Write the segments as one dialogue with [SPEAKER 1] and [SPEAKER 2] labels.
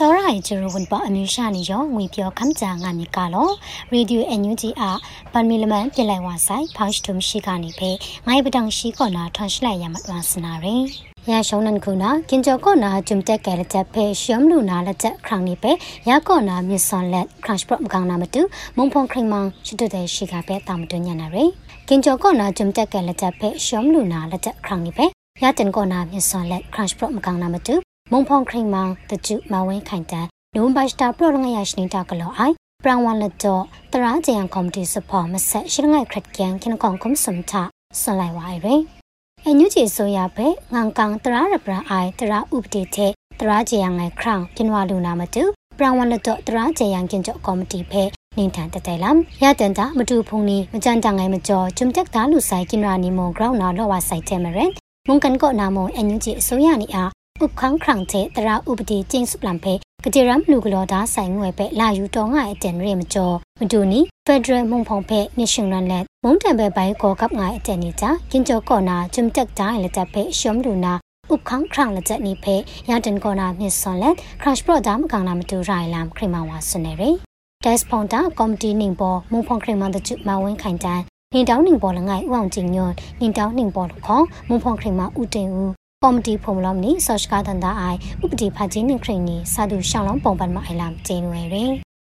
[SPEAKER 1] စောရိုင်ဂျရဝန်ပအမျိုးရှာနေရောငွေပြောခမ်းကြငါမြကလောရေဒီယိုအန်ယူဂျီအပန်မီလမန်ပြလိုက်ဝါဆိုင်ဖောက်စတုံရှိကနေဖေငိုင်ပတောင်ရှိကောနာထွန်ရှိလိုက်ရမတွန်စနာရင်ရရှောင်းနန်ခုနာကင်ကြောကောနာဂျုံတက်ကဲလက်ချက်ဖေရှမ်လူနာလက်ချက်ခရောင်နေပေရကောနာမြစွန်လက်ခရန့်ပရမကောင်နာမတူမုံဖုံခရင်မောင်ရှိတဲ့ရှိကပဲတာမတွညနာရယ်ကင်ကြောကောနာဂျုံတက်ကဲလက်ချက်ဖေရှမ်လူနာလက်ချက်ခရောင်နေပေရတင်ကောနာမြစွန်လက်ခရန့်ပရမကောင်နာမတူ မုံဖုံခရင်မောင်တကျမဝင်းခိုင်တန်နိုဝင်ဘာစတာပရောလငရရှိနေတာကလောအိုင်ပရန်ဝန်လက်တော့တရာဂျယန်ကော်မတီစပေါ်မဆက်ရှိငိုင်ခရက်ကန်ကင်ကောင်ကွန်စမ်တာဆွန်လိုက်ဝိုင်ရယ်အညူချီဆိုရပဲငန်ကန်တရာရပရာအိုင်တရာဥပဒေတဲ့တရာဂျယန်ငိုင်ခရောင်ကင်ဝါလူနာမတူပရန်ဝန်လက်တော့တရာဂျယန်ကင်ကျော်ကော်မတီဖဲနင်းထန်တတဲလမ်ရတန်တာမတူဖုန်နီမကြန်တန်ငိုင်မကျော်ဂျုံတက်သားလူဆိုင်ကင်ရာနီမိုဂရောင်းနာလောဝါဆိုင်တဲမရန်မုန်ကန်ကောနာမိုအညူချီအစိုးရနီအား ဥခန်းခရန့်တဲ့တရာဥပဒေကျင်းစုပလံဖေကတိရမ်လူကလောဒါဆိုင်ငွေပဲလာယူတော်ငါအတန်ရဲမကျော်မတူနီဖက်ဒရယ်မုံဖုံဖဲမြရှင်ရန်လက်မုံတံပဲဘိုင်ကောကပ်ငါအတန်နီချာကင်ကျော်ကောနာဂျုံတက်တိုင်းလက်တက်ဖဲရှုံးလူနာဥခန်းခရန့်လက်ချက်နီဖဲရတန်ကောနာမြစ်စွန်လက်ခရန့်ပရော့ဒါမကောင်နာမတူရိုင်လမ်ခရမဝါစနေရီတက်စပွန်တာကော်မတီနင်းပေါ်မုံဖုံခရမန်တချမဝင်းခိုင်တန်နင်းတောင်းနင်းပေါ်လငိုင်ဥအောင်ကျင်းညွန်နင်းတောင်းနင်းပေါ်လခေါမုံဖုံခရမဥတင်ဦး ကော်မတီဖုံလမ်နီဆော့ရှ်ကာတန်ဒါအိုင်ဥပတိဖာချင်းနခရင်နီစာဒူရှောင်းလောင်းပုံပန်မအိုင်လမ်ကျင်းဝဲရင်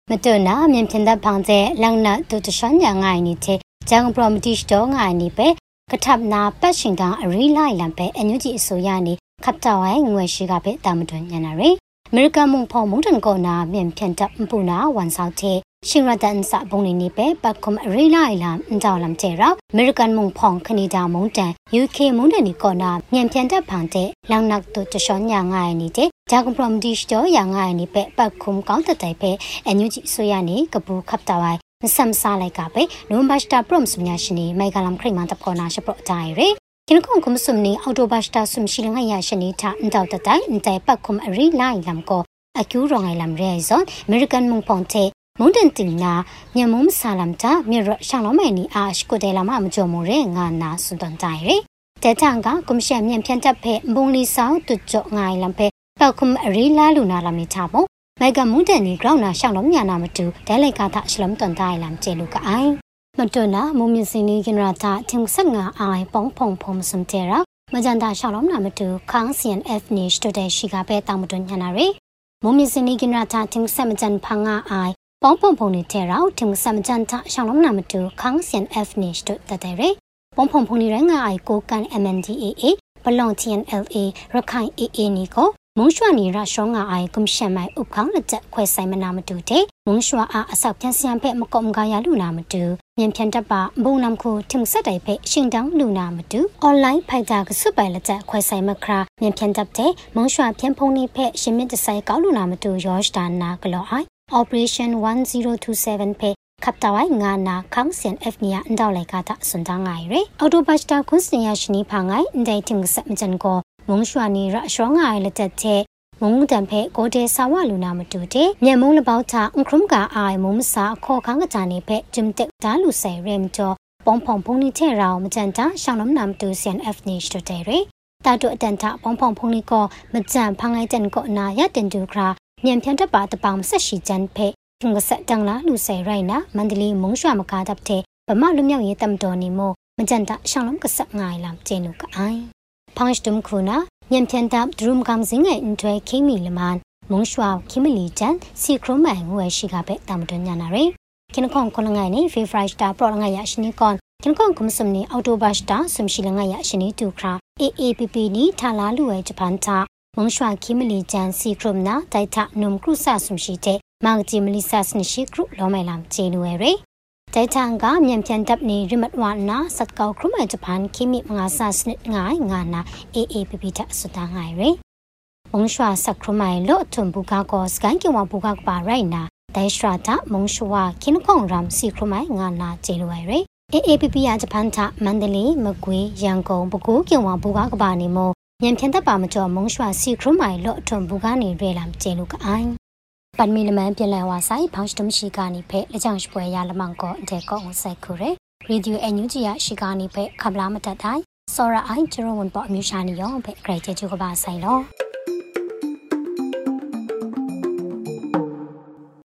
[SPEAKER 1] မတနာမြင်ပြင်တဲ့ဖောင်တဲ့လောင်နာတူတရှန်ညာငိုင်နီတဲ့ဂျန်ပရမတီစတော့ငိုင်နီပဲကထပ်နာပတ်ရှင်ကအရီလိုက်လံပဲအညူကြီးအစိုးရနေခပ်တော်ဝဲငွေရှိကပဲတာမတွင်ညနာရယ်အမေရိကန်မုံဖော်မုံတန်ကောနာမြင်ပြင်တဲ့ပူနာဝန်ဆောင်တဲ့ ရှင်ရတန်စာဘုံနေနေပဲပတ်ကွန်ရီလာအီလမ်အန်တောင်လမ်ကျဲရာအမေရိကန်မုံဖောင်ခနီဒါမုံတန် UK မုံတန်နီကောနာမြန်ပြန်တက်ဖန်တဲ့လောင်နက်တို့တရှောညာငိုင်းနေတဲ့ဂျာကွန်ပရမဒီရှ်တော့ညာငိုင်းနေပဲပတ်ခုံကောင်းတဲ့တိုင်ပဲအန်ယူဂျီဆိုရနေကပူခပ်တာဝိုင်မဆမ်စားလိုက်ကပဲနိုဘတ်စတာပရမ်စမြရှင်နေမိုင်ကလမ်ခရိမန်တပ်ကောနာရှပရတိုင်ရဲကင်ကွန်ကွန်ဆုမနီအော်တိုဘတ်စတာဆုမရှိလငါရရှင်နေတာအန်တောက်တဲ့တိုင်အန်တိုင်ပတ်ခုံအရီလိုင်လမ်ကိုအကျူရောင်လမ်ရဲဇွန်အမေရိကန်မုံဖောင်တဲ့ မုန်တန်တင်နာမြန်မုံဆာလမ်တာမြေရရှောင်းလုံးမဲနီအာရှကိုတဲလာမမကြုံမရဲငါနာစွန်တန်တိုင်ရဲတဲတန်ကကွန်ရှင်မြန်ဖြန်တပ်ဖဲဘုံလီဆောင်တွကြော့ငိုင်လမ်ဖဲပောက်ခုမရီလာလူနာလာမီချပုံမိုက်ကမုန်တန်နီဂရောင်းနာရှောင်းလုံးညာနာမတူဒဲလိုက်ကာသရှလမ်တန်တိုင်လမ်ကျဲလူကအိုင်မတွနာမုံမြစင်းနီကင်ရာတာတင်ဆက်ငါအိုင်ပုံဖုံဖုံစံတဲရာမကြန်တာရှောင်းလုံးနာမတူခန်း CNF နေစတိုတဲရှိကပဲတောင်မတွညာနာရဲမုံမြစင်းနီကင်ရာတာတင်ဆက်မကြန်ဖငါအိုင် ပေါင်းပုံပုံနေတဲ့ရောထင်စမ်ဂျန်တာရှောင်းလုံးနာမတူခန်းစင် F နေစတုတတဲ့ရပုံပုံပုံနေရငါအိုက်ကိုကန် MNDAA ဘလောင် TNLA ရခိုင် AA နီကိုမုံရွှာနေရရှောင်းငါအိုင်ကွန်ရှင်မိုင်ဥပခေါင်းလက်ချက်ခွဲဆိုင်မနာမတူတဲ့မုံရွှာအားအဆောက်ပြန်စံဖက်မကောမကရလူနာမတူမြန်ဖြန်တပ်ပါဘုံနမ်ခုထင်ဆက်တိုင်ဖက်ရှင်တောင်းလူနာမတူအွန်လိုင်းဖိုက်တာကစွပိုင်လက်ချက်ခွဲဆိုင်မခရာမြန်ဖြန်တပ်တဲ့မုံရွှာပြန်ဖုံနေဖက်ရှင်မြင့်တဆိုင်ကောက်လူနာမတူရောရှ်တာနာကလောအိုင် Operation 1027ဖေခပ်တဝိုင်ငါနာခန်းစင် F နီယာအန်တောက်လိုက်ကတာစွန်တန်းငိုင်ရအော်တိုဘတ်စတာကွန်စင်ယာရှနီဖာငိုင်အန်တိုင်တင်ဆက်မချန်ကိုမုံရွှာနီရရှောင်းငိုင်လက်တက်တဲ့မုံတန်ဖဲကိုတဲဆာဝလူနာမတူတဲ့မြန်မုံလပေါချအန်ခရုမကအိုင်မုံမစာအခေါ်ခန်းကကြနေဖဲဂျွမ်တက်ဒါလူဆယ်ရမ်ကျော်ပုံဖုံဖုန်နီတဲ့ရောင်မကြန်တာရှောင်းလုံးနာမတူ CNF နီစတဲ့ရတာတုအတန်တာပုံဖုံဖုန်နီကောမကြန်ဖငိုင်းတန်ကောနာရတင်တူခရာ မြန်ဖြန်တပါတပောင်ဆက်ရှိချန်ဖဲထုံကဆက်တန်လာလူဆယ်ရိုင်နာမန္တလေးမုံရွှာမကားတပ်တဲ့ဗမာလူမျိုးရေးတမ်တော်နီမိုမကြန်တာရှောင်းလုံးကဆက်ငိုင်လမ်ကျင်းနုကအိုင်ဖောင်းစတုံခုနာမြန်ဖြန်တပ်ဒရုမ်ကောင်စင်းငယ်အန်ထွဲခိမီလမန်မုံရွှာခိမလီချန်စီခရုမိုင်ငွေရှိကပဲတမ်တွညာနာရေကင်ကွန်ခွန်ငိုင်နေဖေဖရိုက်စတာပရောငါရရှိနီကွန်ကင်ကွန်ကွန်စမ်နီအော်တိုဘတ်စတာဆမ်ရှိလငါရရှိနီတူခရာ AAPP နီထာလာလူဝဲဂျပန်တာ မုံရွှာခိမလီချန်စီခရုမနာတိုက်ထနုံကရုဆာဆမ်ရှိတဲ့မောင်ဂျီမလီဆတ်နိရှိခရုလောမိုင်လမ်ချေနွယ်ရေတိုင်ထန်ကမြန်ပြန်တပ်နေရမတ်ဝနာစတ်ကောက်ခရုမဂျပန်ခိမိငါဆာစနစ်ငိုင်းငါနာ AAPP တဆူတာငိုင်ရေမုံရွှာစခရမိုင်လော့ထွန်ဘူကာကောစကန်ကဝဘူကာကပါရိုင်နာဒိုင်စရာတာမုံရွှာခင်းခုံရမ်စီခရမိုင်ငါနာဂျေလွယ်ရေ AAPP ရဂျပန်တာမန္တလေးမကွေးရန်ကုန်ပဲခူးကင်ဝဘူကာကပါနေမော ညံဖြန်သက်ပါမကျော်မုံရွှာစီခရုမိုင်လော့ထွန်ဘူကနေရဲလမ်ကျေလူကအိုင်ပန်မီလမန်ပြန်လည်ဝါဆိုင်ဖောင်းစတမရှိကနေဖဲအကြောင်းရှပွဲရလမောင်ကောအတဲ့ကောကိုဆက်ခုရဲရေဒီယိုအန်ယူဂျီရရှိကနေဖဲခပလာမတတ်တိုင်းစောရအိုင်ဂျရိုဝန်ပေါ်အမျိုးရှာနေရောဖဲဂရိတ်ချေချူကပါဆိုင်တော့